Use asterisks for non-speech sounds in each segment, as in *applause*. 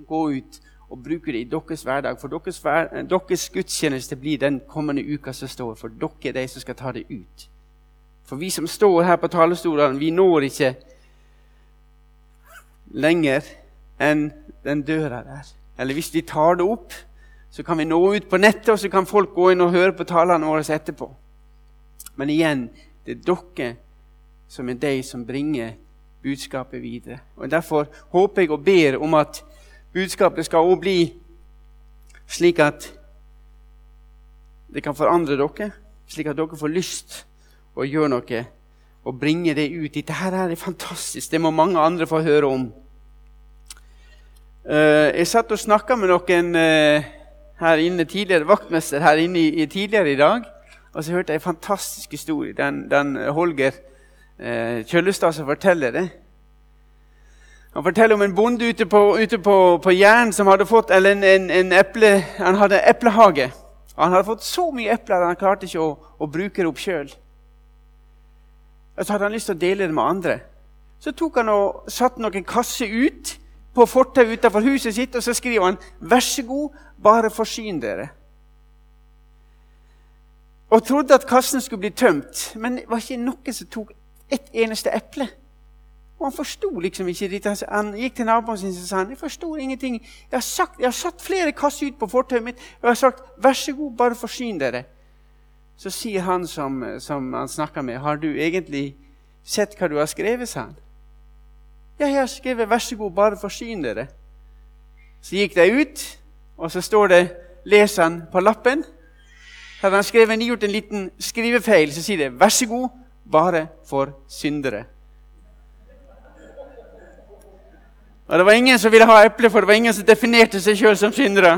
kan gå ut og bruke det i deres hverdag. For deres, hver, deres gudstjeneste blir den kommende uka som står. For dere er de som skal ta det ut. For vi som står her på talerstolene, vi når ikke lenger enn den døra der. Eller hvis vi tar det opp, så kan vi nå ut på nettet, og så kan folk gå inn og høre på talene våre etterpå. Men igjen, det er dere som er de som bringer budskapet videre. Og Derfor håper jeg og ber om at budskapet skal også bli slik at det kan forandre dere, slik at dere får lyst å gjøre noe og bringe det ut. Dette her er fantastisk. Det må mange andre få høre om. Eh, jeg satt og snakka med noen eh, her inne tidligere, vaktmester her inne tidligere i dag. Og så hørte jeg en fantastisk historie. Den, den Holger eh, Kjøllestad som forteller det. Han forteller om en bonde ute på, ute på, på Jæren som hadde fått eller en, en, en eple, han hadde eplehage. Han hadde fått så mye epler at han klarte ikke å, å bruke det opp sjøl. Så hadde han lyst til å dele det med andre. Så tok han og satte noen kasser ut på fortauet utenfor huset sitt, og så skriver han 'Vær så god, bare forsyn dere'. Og trodde at kassen skulle bli tømt, men det var ikke noen som tok et eneste eple. Og han forsto liksom ikke dette. Han gikk til naboen sin og sa han, 'Jeg forstår ingenting. Jeg har, sagt, jeg har satt flere kasser ut på fortauet mitt, og jeg har sagt 'Vær så god, bare forsyn dere'. Så sier han som, som han snakker med, 'Har du egentlig sett hva du har skrevet?' sa han. Ja, jeg har skrevet 'Vær så god, bare forsyn dere'. Så gikk de ut, og så står det leser han på lappen. Hadde han skrevet, gjort en liten skrivefeil, så sier det 'Vær så god, bare for syndere'. Og Det var ingen som ville ha eple, for det var ingen som definerte seg sjøl som syndere.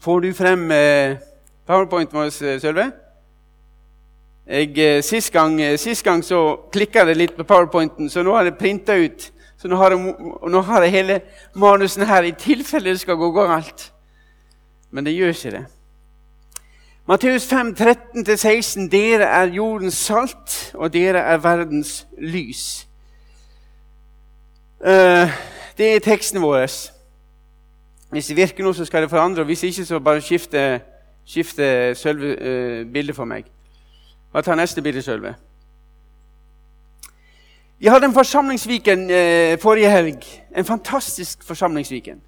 Får du frem eh, powerpointen vår, Sølve? Jeg, eh, sist, gang, eh, sist gang så klikka det litt på powerpointen, så nå har jeg printa ut. Så nå har, jeg, nå har, jeg, hele manusen her i tilfelle det skal gå galt. Men det gjør ikke det. Matteus 5, 13-16.: Dere er jordens salt, og dere er verdens lys. Uh, det er teksten vår. Hvis det virker noe, så skal det forandre. og Hvis ikke, så bare skifte, skifte selve uh, bildet for meg. Bare tar neste bilde, Sølve. Vi hadde en forsamlingsviken eh, forrige helg. En fantastisk forsamlingsviken.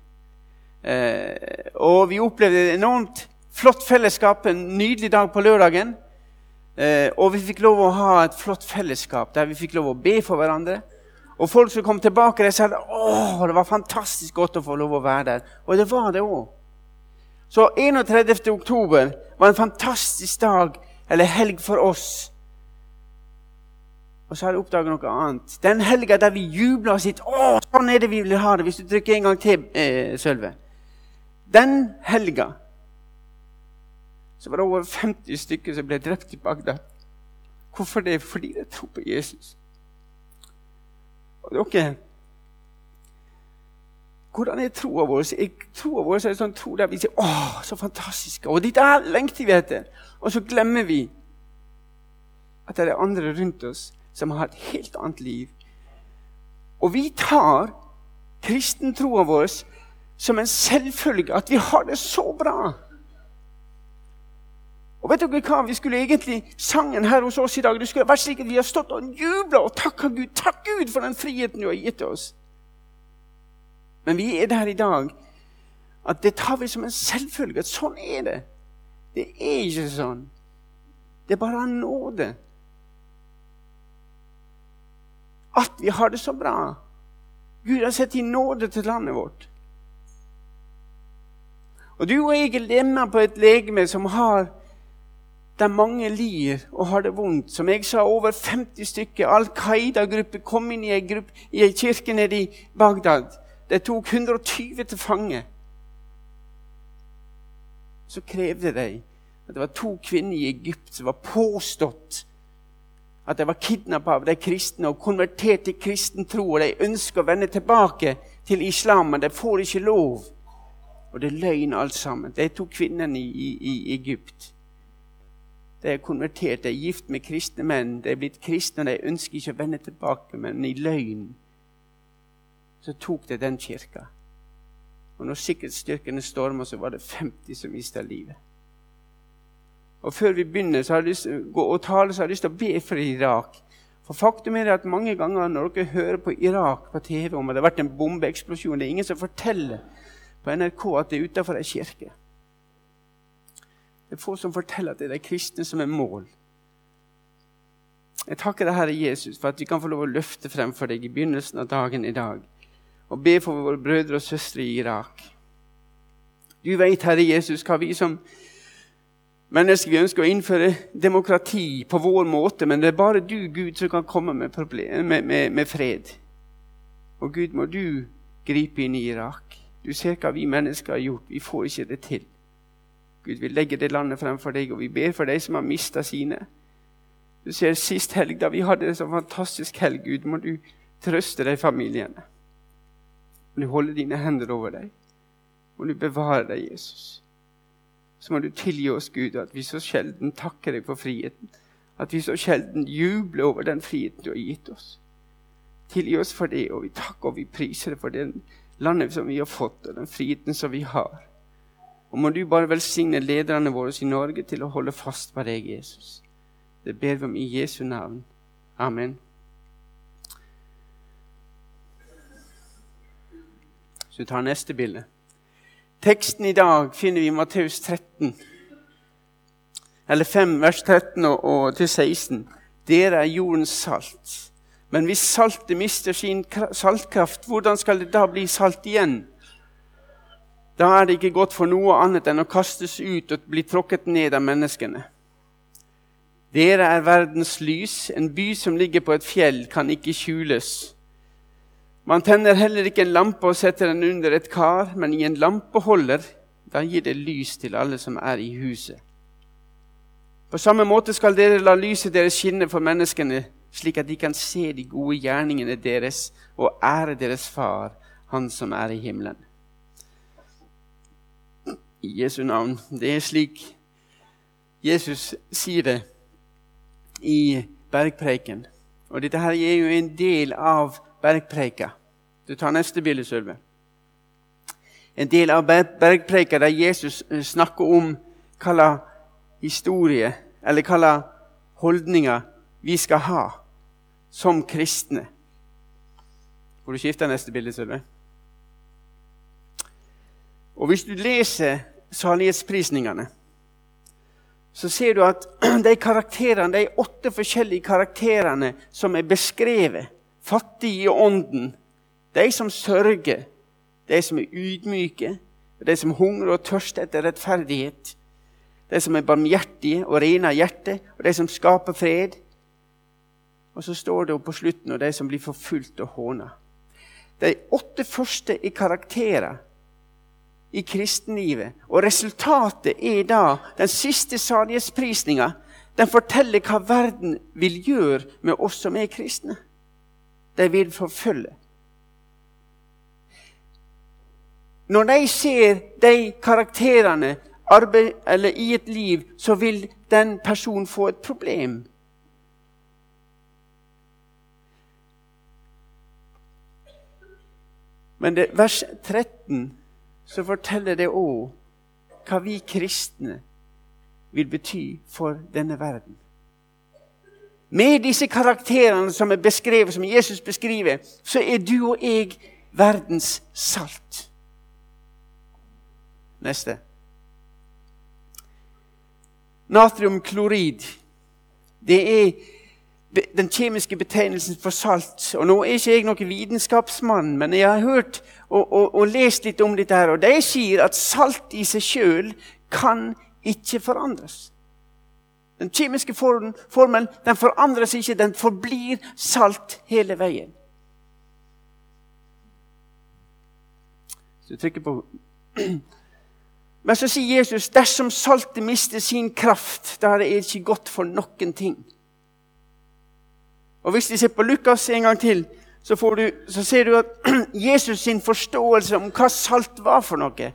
Eh, og vi opplevde et enormt flott fellesskap en nydelig dag på lørdagen. Eh, og vi fikk lov å ha et flott fellesskap der vi fikk lov å be for hverandre. Og folk som kom tilbake, de sa at det var fantastisk godt å få lov å være der. Og det var det òg. Så 31. oktober var en fantastisk dag eller helg for oss. Og så har jeg oppdaget noe annet. Den helga der vi jubla og sitt 'Å, sånn er det vi vil ha det', hvis du trykker en gang til, eh, Sølve Den helga så var det over 50 stykker som ble drept i Bagdad. Hvorfor det? Fordi de tror på Jesus. Og dere hvordan er troa vår? Troa vår er en sånn tro der vi sier 'Å, så fantastisk'. Og dette der lengter vi etter. Og så glemmer vi at det er andre rundt oss som har et helt annet liv. Og vi tar kristentroa vår som en selvfølge at vi har det så bra. Og vet dere hva? Vi skulle egentlig Sangen her hos oss i dag det skulle vært slik at vi har stått og jubla og takka Gud. Takk Gud for den friheten du har gitt oss. Men vi er der i dag at det tar vi som en selvfølge. at Sånn er det. Det er ikke sånn. Det er bare av nåde. At vi har det så bra. Gud har sett i nåde til landet vårt. Og du og jeg er lemmer på et legeme som har der mange lir og har det vondt. Som jeg sa, over 50 stykker Al Qaida-grupper kom inn i ei, gruppe, i ei kirke nede i Bagdad. De tok 120 til fange. Så krevde de at det var to kvinner i Egypt som var påstått at de var kidnappa av de kristne og konvertert til kristen tro. Og de ønsker å vende tilbake til islam, men de får ikke lov. Og det er løgn alt sammen. De to kvinnene i, i, i Egypt. De er konvertert, de er gift med kristne menn. De er blitt kristne, og de ønsker ikke å vende tilbake, men i løgn så tok det den kirka. Og når sikkerhetsstyrkene storma, så var det 50 som mista livet. Og Før vi begynner så har jeg lyst gå og tale, så har jeg lyst til å be for Irak. For faktum er at mange ganger når dere hører på Irak på TV om at det har vært en bombeeksplosjon, det er ingen som forteller på NRK at det er utafor ei kirke. Det er få som forteller at det er de kristne som er mål. Jeg takker deg, Herre Jesus, for at vi kan få lov å løfte frem for deg i begynnelsen av dagen i dag og be for våre brødre og søstre i Irak. Du vet, Herre Jesus, hva vi som mennesker vi ønsker å innføre demokrati på vår måte, men det er bare du, Gud, som kan komme med, problem, med, med, med fred. Og Gud, må du gripe inn i Irak. Du ser hva vi mennesker har gjort. Vi får ikke det til. Gud, vi legger det landet fremfor deg, og vi ber for de som har mista sine. Du ser Sist helg, da vi hadde en så fantastisk helg, Gud, må du trøste de familiene. Må du holde dine hender over dem. Må du bevare deg, Jesus. Så må du tilgi oss, Gud, at vi så sjelden takker deg for friheten. At vi så sjelden jubler over den friheten du har gitt oss. Tilgi oss for det, og vi takker og vi priser deg for det landet som vi har fått, og den friheten som vi har. Og må du bare velsigne lederne våre i Norge til å holde fast på deg, Jesus. Det ber vi om i Jesu navn. Amen. Så vi tar neste bilde. Teksten i dag finner vi i Matteus 13, eller 5, vers 13 og, til 16. Dere er jordens salt. Men hvis saltet mister sin saltkraft, hvordan skal det da bli salt igjen? Da er det ikke godt for noe annet enn å kastes ut og bli tråkket ned av menneskene. Dere er verdens lys. En by som ligger på et fjell, kan ikke skjules. Man tenner heller ikke en lampe og setter den under et kar, men i en lampeholder. Da gir det lys til alle som er i huset. På samme måte skal dere la lyset deres skinne for menneskene, slik at de kan se de gode gjerningene deres og ære deres far, Han som er i himmelen. I Jesu navn. Det er slik Jesus sier det i bergpreiken. Og dette her er jo en del av bergpreika. Du tar neste bilde, Sølve. En del av bergpreika der Jesus eh, snakker om hva historie eller hva holdninger vi skal ha som kristne. Får du skifte neste bilde, Sølve? Og Hvis du leser salighetsprisningene, så ser du at *clears throat* de karakterene, de åtte forskjellige karakterene som er beskrevet fattige i ånden, de som sørger, de som er ydmyke, de som hungrer og tørster etter rettferdighet, de som er barmhjertige og rene av hjerte, og de som skaper fred. Og så står det på slutten og de som blir forfulgt og håna. De åtte første i karakterer i kristenlivet. Og resultatet er da den siste salighetsprisninga. Den forteller hva verden vil gjøre med oss som er kristne de vil forfølge. Når de ser de karakterene arbeid, i et liv, så vil den personen få et problem. Men det, vers 13 så forteller det òg hva vi kristne vil bety for denne verden. Med disse karakterene som er beskrevet, som Jesus beskriver, så er du og jeg verdens salt. Neste. Natriumklorid. Det er den kjemiske betegnelsen for salt. Og Nå er ikke jeg noen vitenskapsmann, men jeg har hørt og, og, og lest litt om dette. her, og De sier at salt i seg sjøl kan ikke forandres. Den kjemiske formelen den forandres ikke, den forblir salt hele veien. Så du trykker på *clears throat* Men så sier Jesus dersom saltet mister sin kraft, da er det ikke godt for noen ting. Og Hvis vi ser på Lukas en gang til, så, du, så ser du at *clears throat* Jesus sin forståelse om hva salt var for noe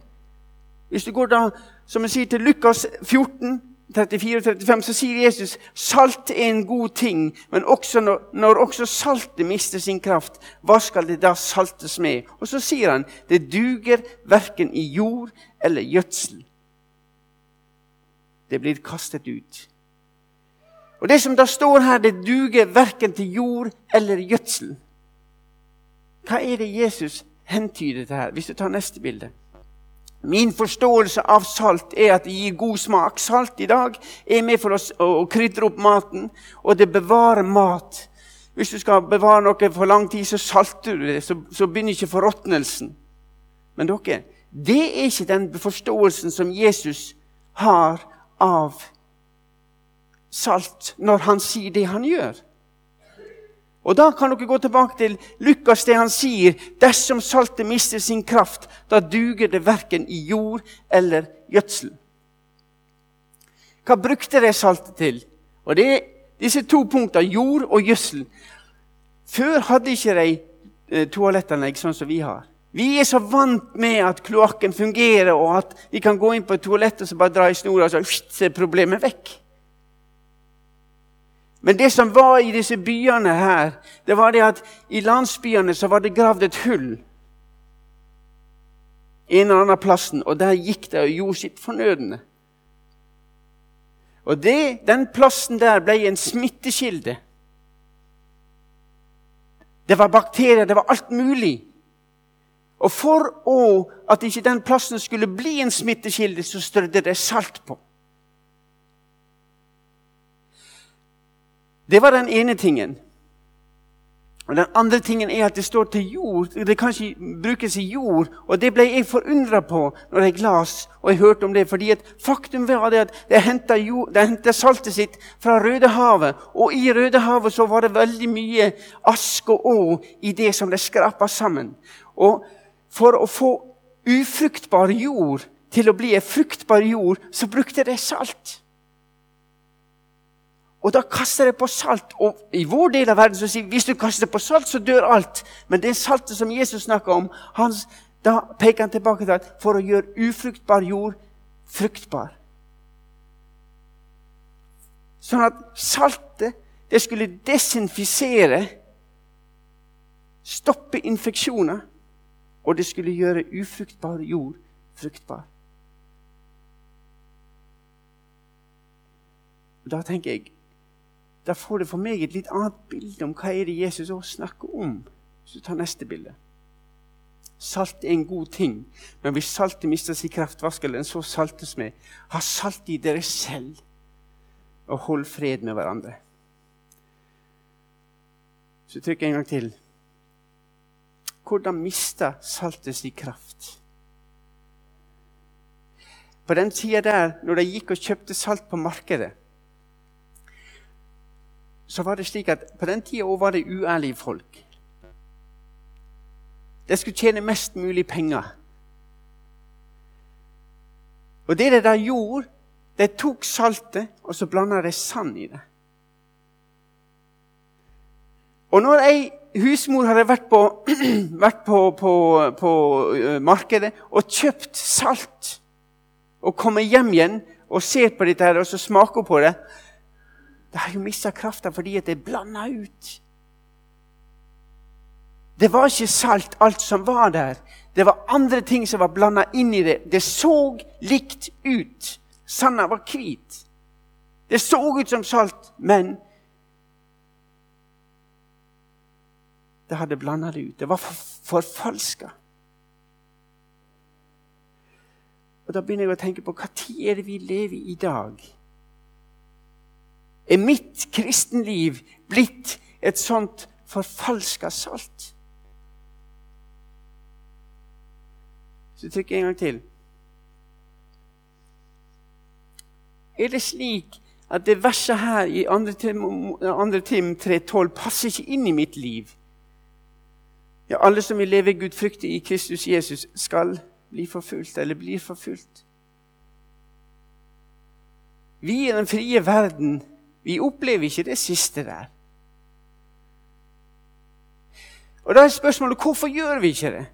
Hvis du går da, som jeg sier, til Lukas 14 34 og 35 så sier Jesus salt er en god ting, men også når, når også saltet mister sin kraft, hva skal det da saltes med? Og så sier han det duger verken i jord eller gjødsel. Det blir kastet ut. Og Det som da står her, det duger verken til jord eller gjødsel. Hva er det Jesus hentyder til her? Hvis du tar neste bilde. Min forståelse av salt er at det gir god smak. Salt i dag er med for oss å krydre opp maten, og det bevarer mat. Hvis du skal bevare noe for lang tid, så salter du det, så, så begynner ikke forråtnelsen. Men dere, det er ikke den forståelsen som Jesus har av salt når han sier det han gjør. Og Da kan dere gå tilbake til Lukas, det han sier. Dersom saltet mister sin kraft, da duger det verken i jord eller gjødsel. Hva brukte de saltet til? Og Det er disse to punktene, jord og gjødsel. Før hadde ikke de eh, toalettanlegg sånn som vi har. Vi er så vant med at kloakken fungerer, og at vi kan gå inn på et toalett og så bare dra i snora, og så er problemet vekk. Men det som var i disse byene her, det var det at i landsbyene så var det gravd et hull en eller annen plassen, og der gikk det og gjorde sitt fornødne. Og det, den plassen der ble en smittekilde. Det var bakterier, det var alt mulig. Og for å, at ikke den plassen skulle bli en smittekilde, så strødde det salt på. Det var den ene tingen. Og Den andre tingen er at det står til jord. Det kan ikke brukes i jord. Og det ble jeg forundra på når jeg las og jeg hørte om det. fordi at faktum var det at det henta saltet sitt fra Rødehavet. Og i Rødehavet så var det veldig mye ask og å i det som det skrapa sammen. Og for å få ufruktbar jord til å bli ei fruktbar jord, så brukte de salt. Og da kaster de på salt. Og I vår del av verden så sier vi hvis du kaster på salt, så dør alt. Men det saltet som Jesus snakker om, han, da peker han tilbake til at for å gjøre ufruktbar jord fruktbar. Sånn at saltet det skulle desinfisere, stoppe infeksjoner, og det skulle gjøre ufruktbar jord fruktbar. Da tenker jeg da får det for meg et litt annet bilde om hva er det Jesus også snakker om. Du tar neste bilde. Salt er en god ting, men hvis saltet mister sin skal den så saltes med? Ha salt i dere selv, og hold fred med hverandre. Så trykk en gang til. Hvordan mista saltet sin kraft? På den tida der, når de gikk og kjøpte salt på markedet, så var det slik at på den tida var det uærlige folk. De skulle tjene mest mulig penger. Og det de da gjorde, de tok saltet og så blanda de sand i det. Og når ei husmor hadde vært på, *clears throat* vært på, på, på uh, markedet og kjøpt salt, og kommer hjem igjen og ser på dette her, og så smaker på det det har jo mista krafta fordi det er blanda ut. Det var ikke salt, alt som var der. Det var andre ting som var blanda inn i det. Det så likt ut. Sanda var hvit. Det så ut som salt, men det hadde blanda det ut. Det var forfalska. Og Da begynner jeg å tenke på tid er det vi lever i dag? Er mitt kristenliv blitt et sånt forfalska salt? Så trykker jeg en gang til. Er det slik at det verset her i 2. Tim, 3,12 passer ikke inn i mitt liv? Ja, alle som vil leve gudfryktig i Kristus Jesus, skal bli forfulgt, eller blir forfulgt. Vi i den frie verden vi opplever ikke det siste der. Og Da er spørsmålet hvorfor gjør vi ikke det?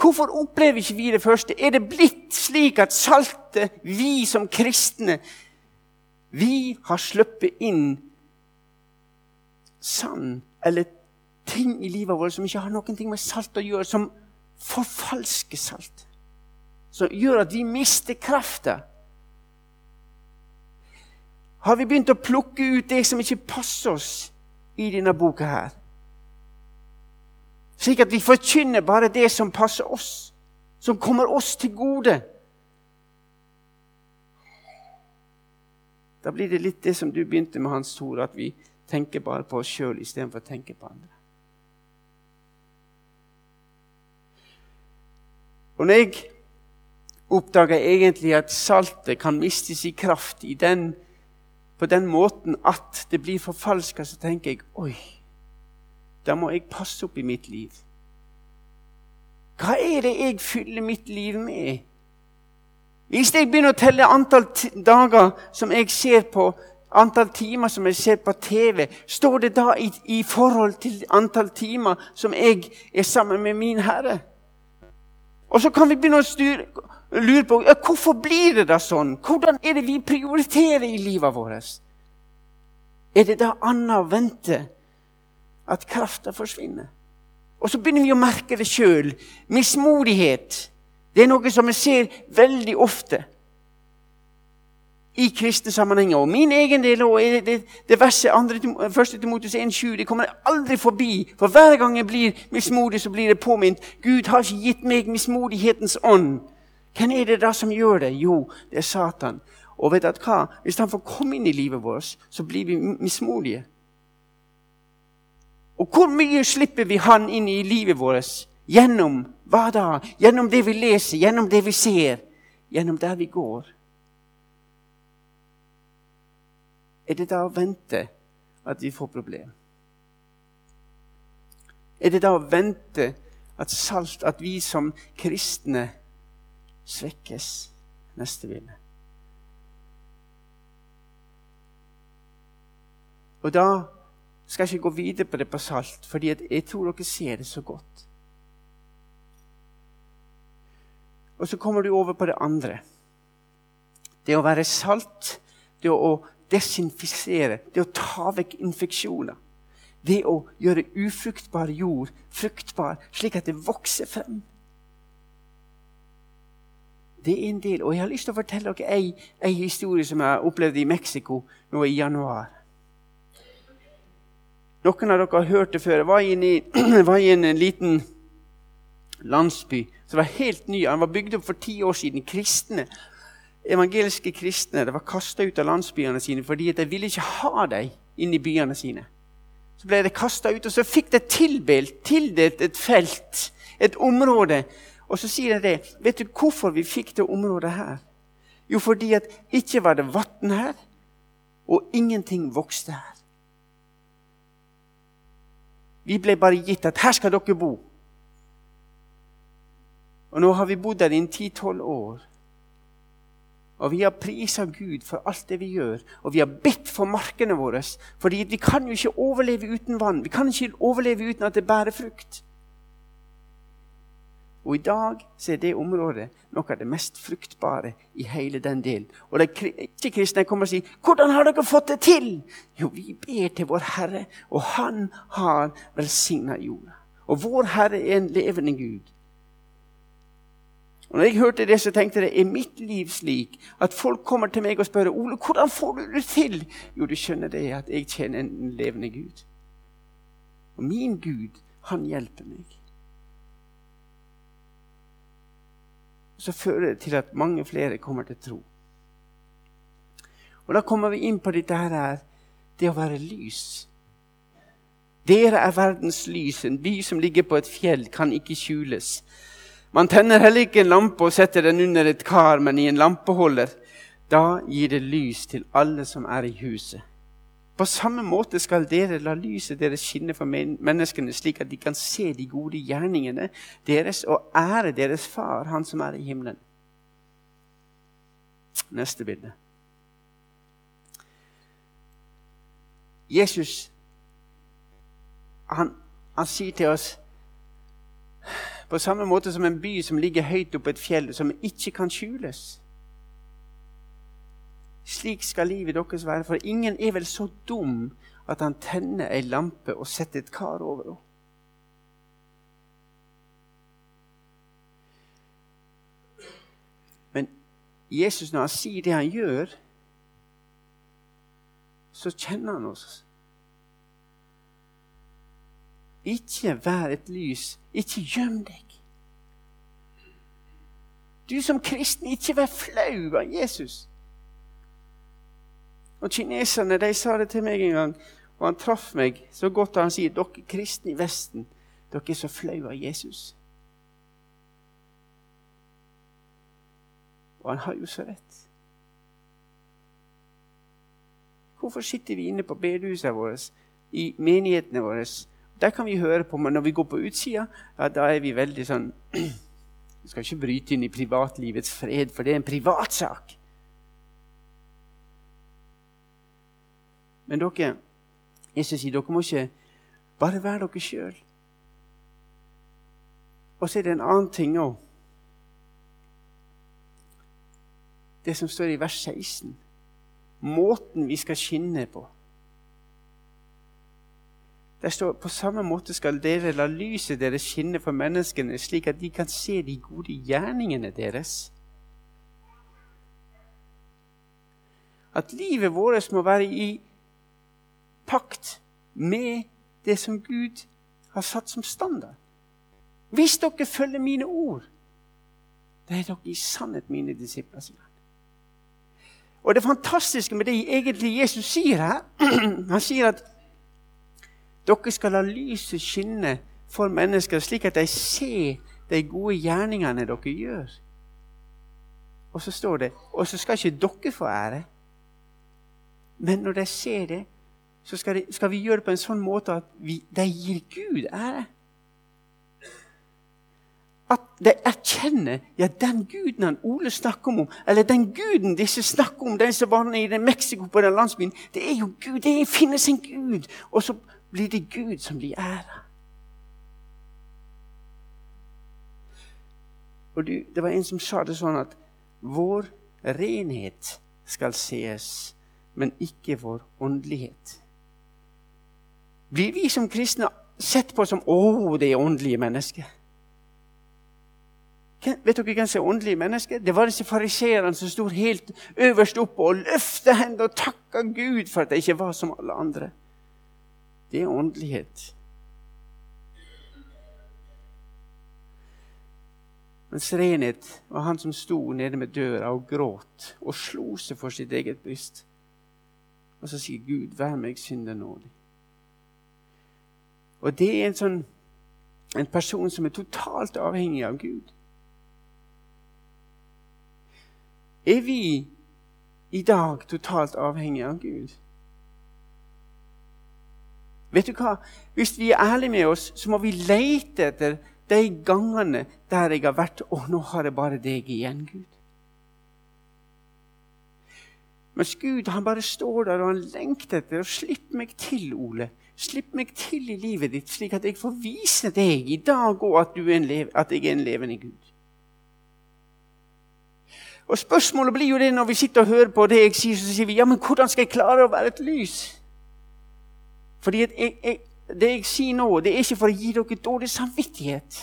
Hvorfor opplever ikke vi det første? Er det blitt slik at saltet, vi som kristne, vi har sluppet inn sand eller ting i livet vårt som ikke har noen ting med salt å gjøre, som forfalsker salt. Som gjør at vi mister krafta. Har vi begynt å plukke ut det som ikke passer oss i denne boka her? Slik at vi forkynner bare det som passer oss, som kommer oss til gode. Da blir det litt det som du begynte med, Hans Tore, at vi tenker bare på oss sjøl istedenfor å tenke på andre. Og når jeg oppdager egentlig at saltet kan mistes i kraft i den, på den måten at det blir forfalska, så tenker jeg oi, da må jeg passe opp i mitt liv. Hva er det jeg fyller mitt liv med? Hvis jeg begynner å telle antall dager som jeg ser på, antall timer som jeg ser på TV, står det da i, i forhold til antall timer som jeg er sammen med min Herre? Og så kan vi begynne å styre, lure på hvorfor blir det da sånn. Hvordan er det vi prioriterer i livet vårt? Er det da annet å vente at krafta forsvinner? Og så begynner vi å merke det sjøl. Mismodighet. Det er noe som vi ser veldig ofte i kristne sammenhenger. Og min egen del og det, det verset 1. Timotus 1,7 det kommer jeg aldri forbi. For hver gang jeg blir mismodig, så blir det påminnet Gud har ikke gitt meg mismodighetens ånd. Hvem er det da som gjør det? Jo, det er Satan. Og vet du hva? Hvis han får komme inn i livet vårt, så blir vi mismodige. Og hvor mye slipper vi han inn i livet vårt Gjennom hva da? Gjennom det vi leser, gjennom det vi ser, gjennom der vi går. Er det da å vente at vi får problem? Er det da å vente at salt, at vi som kristne svekkes neste vinter? Og da skal jeg ikke gå videre på det på salt, fordi jeg tror dere ser det så godt. Og så kommer du over på det andre. Det å være salt, det å desinfisere, det å ta vekk infeksjoner. Det å gjøre ufruktbar jord fruktbar, slik at det vokser frem. Det er en del, og Jeg har lyst til å fortelle dere ei, ei historie som jeg opplevde i Mexico nå i januar. Noen av dere har hørt det før. Jeg var i, *clears throat* var i en liten landsby som var helt ny. Han var bygd opp for ti år siden. Kristne, evangeliske kristne det var kasta ut av landsbyene sine fordi de ville ikke ha dem inn i byene sine. Så ble de kasta ut, og så fikk de tildelt, tildelt et felt, et område. Og så sier de det. Vet du hvorfor vi fikk det området her? Jo, fordi at ikke var det vann her, og ingenting vokste her. Vi ble bare gitt at her skal dere bo. Og nå har vi bodd der i 10-12 år. Og vi har prisa Gud for alt det vi gjør, og vi har bedt for markene våre. fordi vi kan jo ikke overleve uten vann. Vi kan ikke overleve uten at det bærer frukt. Og i dag så er det området noe av det mest fruktbare i hele den delen. Og de ikke-kristne kommer og sier 'Hvordan har dere fått det til?' Jo, vi ber til vår Herre, og Han har velsigna jorda. Og vår Herre er en levende Gud. Og når jeg hørte det, så tenkte jeg er mitt liv slik at folk kommer til meg og spør Ole, hvordan får du det til? Jo, du skjønner det at jeg kjenner en levende Gud. Og min Gud, han hjelper meg. Så fører det til at mange flere kommer til tro. Og Da kommer vi inn på dette her, det å være lys. Dere er verdens lys. En by som ligger på et fjell, kan ikke skjules. Man tenner heller ikke en lampe og setter den under et kar, men i en lampeholder. Da gir det lys til alle som er i huset. På samme måte skal dere la lyset deres skinne for menneskene, slik at de kan se de gode gjerningene deres og ære deres far, han som er i himmelen. Neste bilde. Jesus han, han sier til oss På samme måte som en by som ligger høyt oppe et fjell, som ikke kan skjules. Slik skal livet deres være, for ingen er vel så dum at han tenner ei lampe og setter et kar over henne. Men Jesus, når han sier det han gjør, så kjenner han oss. Ikke vær et lys. Ikke gjem deg. Du som kristen, ikke vær flau av Jesus. Og Kineserne de sa det til meg en gang, og han traff meg så godt da han sier dere kristne i Vesten dere er så flaue av Jesus. Og han har jo så rett. Hvorfor sitter vi inne på bedehusene våre, i menighetene våre? Der kan vi høre på, men når vi går på utsida, ja, da er vi veldig sånn *clears throat* Vi skal ikke bryte inn i privatlivets fred, for det er en privatsak. Men dere, Jesus sier dere må ikke bare være dere sjøl. Og så er det en annen ting òg. Det som står i vers 16 måten vi skal skinne på. Der står på samme måte skal dere la lyset deres skinne for menneskene, slik at de kan se de gode gjerningene deres. At livet vårt må være i pakt med det som Gud har satt som standard. Hvis dere følger mine ord, da er dere i sannhet mine disipler. og det fantastiske med det egentlig Jesus sier her *clears throat* Han sier at dere skal la lyset skinne for mennesker, slik at de ser de gode gjerningene dere gjør. Og så står det Og så skal ikke dere få ære. Men når de ser det, så skal, de, skal vi gjøre det på en sånn måte at vi, de gir Gud ære at de erkjenner ja, den guden han Ole snakker om, eller den guden disse snakker om, den som var i Mexico på den landsbyen, det er jo Gud. Det finnes en Gud. Og så blir det Gud som blir æra. Og du, Det var en som sa det sånn at vår renhet skal sees, men ikke vår åndelighet. Blir vi som kristne sett på som 'Å, det er åndelige mennesker'? Vet dere hvem som er åndelige mennesker? Det var disse fariseerne som sto helt øverst oppe og løftet hendene og takka Gud for at de ikke var som alle andre. Det er åndelighet. Mens renhet var han som sto nede med døra og gråt og slo seg for sitt eget bryst. Og så sier Gud, 'Vær meg synder nådig'. Og det er en sånn en person som er totalt avhengig av Gud. Er vi i dag totalt avhengig av Gud? Vet du hva? Hvis vi er ærlige med oss, så må vi lete etter de gangene der jeg har vært og nå har jeg bare deg igjen, Gud. Mens Gud han bare står der og han lengter etter å slippe meg til, Ole. Slipp meg til i livet ditt, slik at jeg får vise deg i dag òg at, at jeg er en levende Gud. Og Spørsmålet blir jo det når vi sitter og hører på det jeg sier, så sier vi ja, men hvordan skal jeg klare å være et lys? Fordi jeg, jeg, Det jeg sier nå, det er ikke for å gi dere dårlig samvittighet.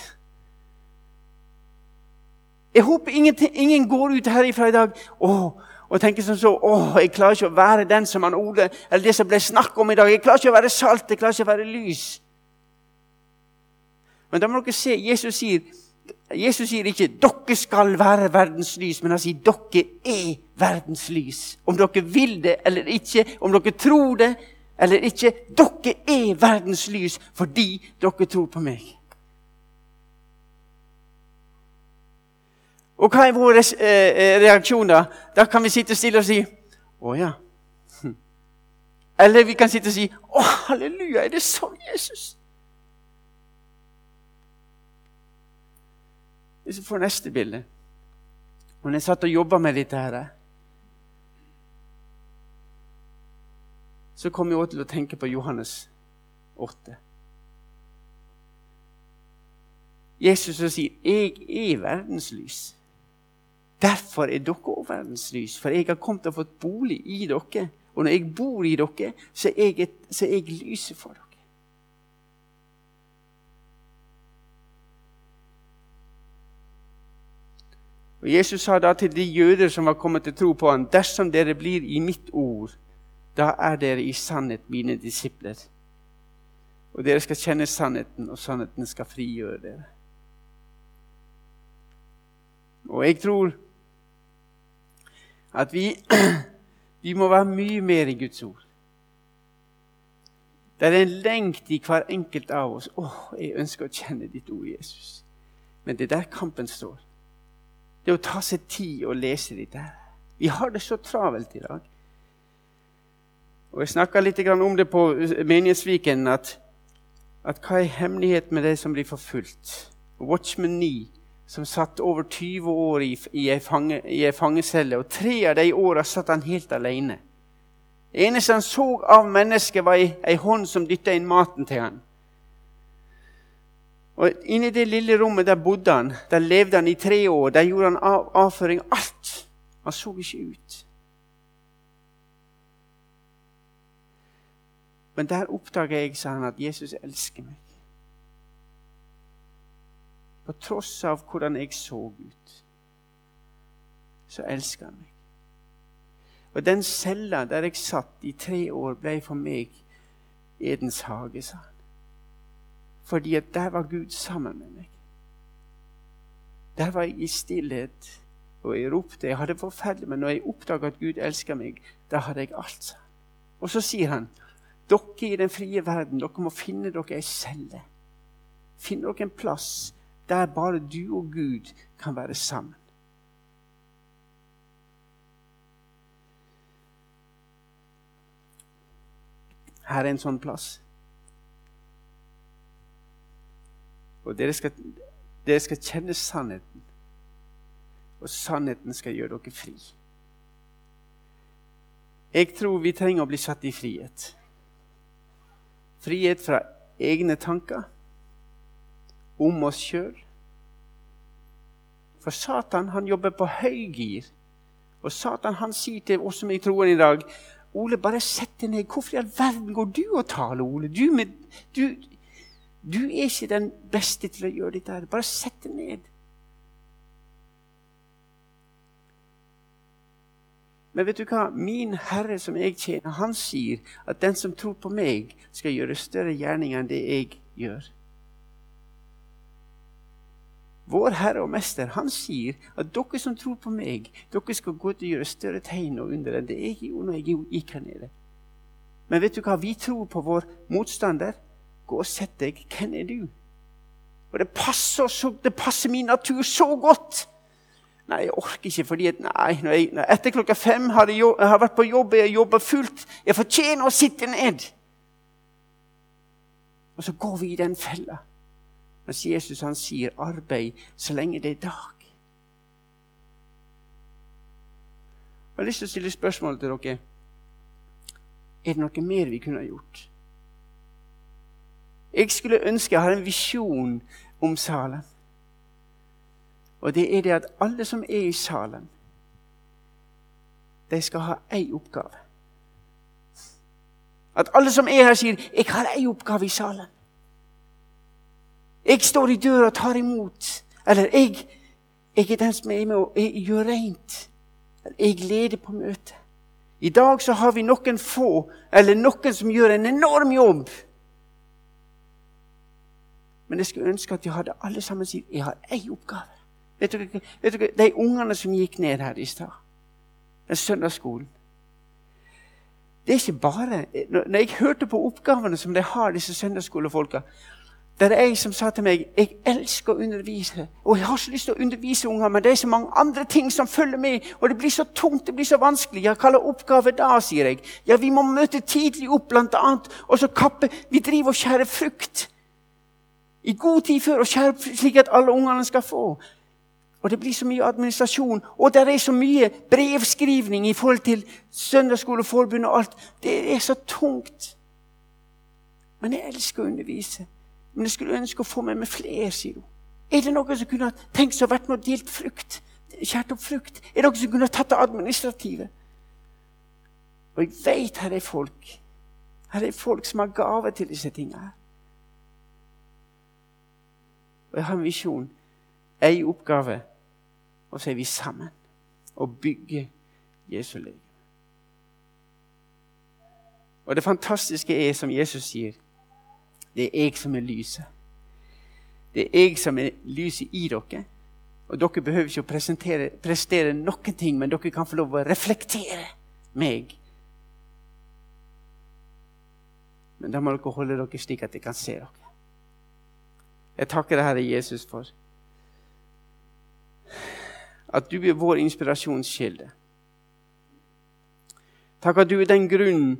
Jeg håper ingen, ingen går ut herifra i dag og, og tenker sånn så, å, jeg klarer ikke å være den som han Ole, eller det som ble snakket om i dag. Jeg klarer ikke å være salt, jeg klarer ikke å være lys. Men da må dere se, Jesus sier Jesus sier ikke 'dere skal være verdens lys', men han sier 'dere er verdens lys'. Om dere vil det eller ikke, om dere tror det eller ikke. Dere er verdens lys fordi dere tror på meg. Og hva er vår eh, reaksjon da? Da kan vi sitte stille og si 'Å ja'. *laughs* Eller vi kan sitte og si 'Å, halleluja, er det sånn, Jesus?' Hvis vi får neste bilde Når jeg satt og jobba med dette her, så kom jeg også til å tenke på Johannes 8. Jesus sier 'Jeg er verdens lys'. Derfor er dere òg verdens lys, for jeg har kommet og fått bolig i dere. Og når jeg bor i dere, så er jeg, jeg lyset for dere. Og Jesus sa da til de jøder som var kommet til tro på ham, dersom dere blir i mitt ord, da er dere i sannhet mine disipler. Og dere skal kjenne sannheten, og sannheten skal frigjøre dere. Og jeg tror at vi, *clears throat* vi må være mye mer i Guds ord. Det er en lengt i hver enkelt av oss. 'Å, jeg ønsker å kjenne ditt ord, Jesus.' Men det er der kampen står. Det er å ta seg tid og lese dette. her. Vi har det så travelt i dag. Og Jeg snakka litt om det på Menighetsviken. At, at hva er hemmeligheten med de som blir forfulgt? Watchman 9, som satt over 20 år i, i ei fange, fangecelle, og tre av de åra satt han helt alene. Det eneste han så av mennesket, var ei, hånd som dytta inn maten til han. Og Inni det lille rommet der bodde han. Der levde han i tre år. Der gjorde han av, avføring. Alt. Han så ikke ut. Men der oppdaga jeg, sa han, at Jesus elsker meg. På tross av hvordan jeg så ut, så elsker han meg. Og den cella der jeg satt i tre år, ble for meg Edens hage, sa han. Fordi at der var Gud sammen med meg. Der var jeg i stillhet, og jeg ropte. Jeg hadde forferdelig, men når jeg oppdaga at Gud elsker meg, da hadde jeg alt. sa han. Og så sier han, dere i den frie verden, dere må finne dere ei celle. Finn dere en plass der bare du og Gud kan være sammen. Her er en sånn plass. Og dere skal, dere skal kjenne sannheten. Og sannheten skal gjøre dere fri. Jeg tror vi trenger å bli satt i frihet. Frihet fra egne tanker om oss sjøl. For Satan han jobber på høygir. Og Satan han sier til oss som er i troen i dag Ole, bare sett deg ned. Hvorfor i all verden går du og taler, Ole? Du, med, du, du er ikke den beste til å gjøre dette. Bare sett deg ned. Men vet du hva? Min Herre som jeg tjener, han sier at den som tror på meg, skal gjøre større gjerninger enn det jeg gjør. Vår Herre og Mester han sier at dere som tror på meg, dere skal gå til å gjøre større tegn og under enn det jeg gjorde når jeg gikk her nede. Men vet du hva? Vi tror på vår motstander. Gå og sett deg. Hvem er du? Og det passer, så, det passer min natur så godt. Nei, jeg orker ikke, fordi nei, når jeg, når etter klokka fem har jeg, jobb, jeg har vært på jobb, jeg jobber fullt. Jeg fortjener å sitte ned. Og så går vi i den fella. Mens Jesus han sier 'arbeid så lenge det er dag'. Jeg har lyst til å stille spørsmål til dere. Er det noe mer vi kunne ha gjort? Jeg skulle ønske jeg hadde en visjon om Salem. Og det er det at alle som er i salen, de skal ha én oppgave. At alle som er her, sier 'Jeg har én oppgave i salen'. Jeg står i døra og tar imot. Eller jeg, jeg er den som er med og gjør rent. Jeg leder på møtet. I dag så har vi noen få, eller noen som gjør en enorm jobb. Men jeg skulle ønske at de hadde alle sammen sitt Jeg har én oppgave. Vet dere, vet dere, De ungene som gikk ned her i stad, den søndagsskolen Det er ikke bare Når jeg hørte på oppgavene som de har, disse søndagsskolefolka det er ei som sa til meg jeg elsker å undervise. Og jeg har så lyst til å undervise unger, men det er så mange andre ting som følger med. Og det blir så tungt, det blir så vanskelig. Jeg kaller oppgave da, sier jeg. Ja, vi må møte tidlig opp, blant annet. Og så kappe Vi driver og skjærer frukt i god tid før og skjærer slik at alle ungene skal få. Og det blir så mye administrasjon, og det er så mye brevskrivning i forhold til Søndagsskoleforbundet og alt. Det er så tungt. Men jeg elsker å undervise. Men jeg skulle ønske å få med meg flere, sier hun. Er det noen som kunne tenkt seg å vært med og delt frukt? Kjært opp frukt? Er det noen som kunne tatt det administrative? Og jeg vet her er folk. Her er folk som har gave til disse tingene. Og jeg har en visjon, ei oppgave, og så er vi sammen og bygger Jesu legeme. Og det fantastiske er, som Jesus sier, det er jeg som er lyset. Det er jeg som er lyset i dere. Og dere behøver ikke å prestere noen ting, men dere kan få lov å reflektere meg. Men da må dere holde dere slik at jeg kan se dere. Jeg takker deg, Herre Jesus, for at du er vår inspirasjonskilde. Takk at du er den grunnen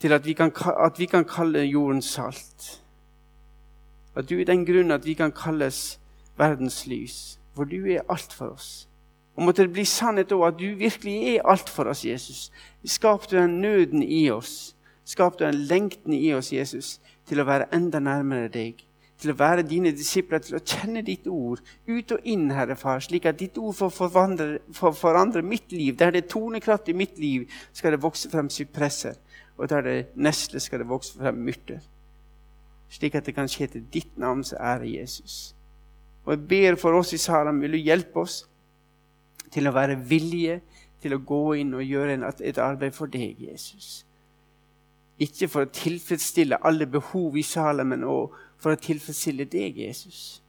til at vi, kan, at vi kan kalle jorden salt. At du er den grunnen at vi kan kalles verdens lys. For du er alt for oss. Og måtte det bli sannhet òg at du virkelig er alt for oss, Jesus. Skap du den nøden i oss. Skap du den lengten i oss, Jesus, til å være enda nærmere deg til å være dine disipler, til å kjenne ditt ord ut og inn, Herre Far, slik at ditt ord får forandre, får forandre mitt liv. Der det er tonekraft i mitt liv, skal det vokse frem sypresser. Og der det nesle, skal det vokse frem myrter. Slik at det kan skje til ditt navns ære, Jesus. Og jeg ber for oss i Saram, vil du hjelpe oss til å være villige til å gå inn og gjøre et arbeid for deg, Jesus. Ikke for å tilfredsstille alle behov i Salem, men også for å tilfredsstille deg, Jesus.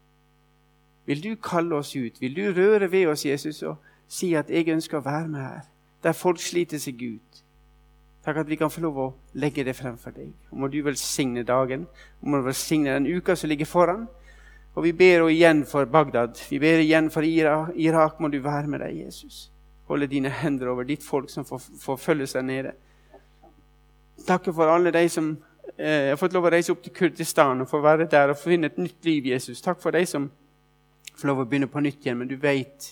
Vil du kalle oss ut? Vil du røre ved oss, Jesus, og si at 'jeg ønsker å være med her', der folk sliter seg ut? Takk at vi kan få lov å legge det frem for deg. Og må du velsigne dagen, og må du velsigne den uka som ligger foran. Og vi ber igjen for Bagdad. Vi ber igjen for Irak. Irak må du være med deg, Jesus. Holde dine hender over ditt folk som forfølges der nede. Takk for alle de som jeg har fått lov å reise opp til Kurdistan og få være der og finne et nytt liv. Jesus. Takk for de som får lov å begynne på nytt igjen, men du vet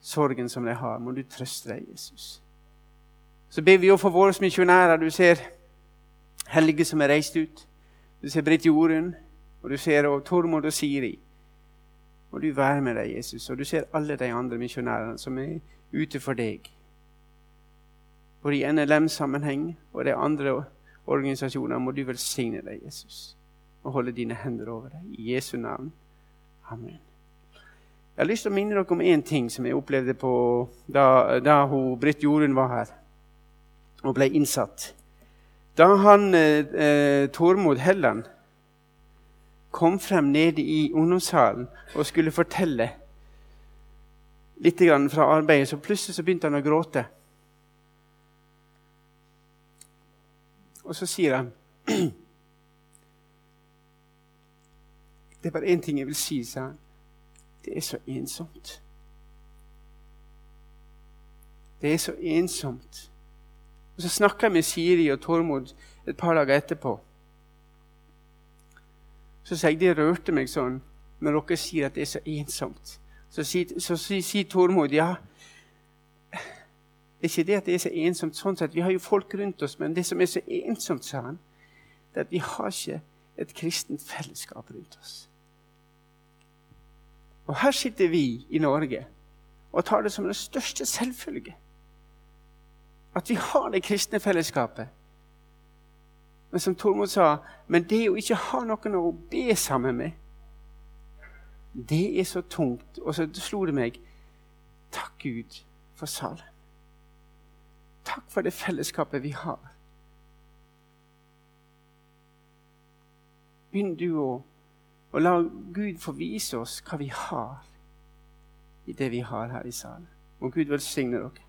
sorgen som de har. Må du trøste dem, Jesus. Så ber vi også for våre misjonærer. Du ser Helge som er reist ut. Du ser Britt Jorunn, og du ser også Tormod og Siri. Må du være med deg, Jesus. Og du ser alle de andre misjonærene som er ute for deg. Både i NLM-sammenheng og de andre organisasjoner, må du velsigne deg, Jesus, og holde dine hender over deg. I Jesu navn. Amen. Jeg har lyst til å minne dere om én ting som jeg opplevde på, da, da Britt Jorunn var her og ble innsatt. Da han eh, eh Tormod Helland kom frem nede i ungdomssalen og skulle fortelle litt fra arbeidet, så plutselig så begynte han å gråte. Og så sier han *clears throat* Det er bare én ting jeg vil si, sa han. Det er så ensomt. Det er så ensomt. Og Så snakka jeg med Siri og Tormod et par dager etterpå. Så sier jeg det rørte meg sånn når dere sier at det er så ensomt. Så sier, så sier Tormod ja, det er ikke det at det er så ensomt. sånn sett. Vi har jo folk rundt oss, men det som er så ensomt, sa han, det er at vi har ikke et kristent fellesskap rundt oss. Og her sitter vi i Norge og tar det som den største selvfølge. At vi har det kristne fellesskapet. Men som Tormod sa, men det å ikke ha noen å be sammen med, det er så tungt. Og så slo det meg Takk Gud for Salem. Takk for det fellesskapet vi har. Begynn du å, å la Gud få vise oss hva vi har i det vi har her i salen. Må Gud velsigne dere.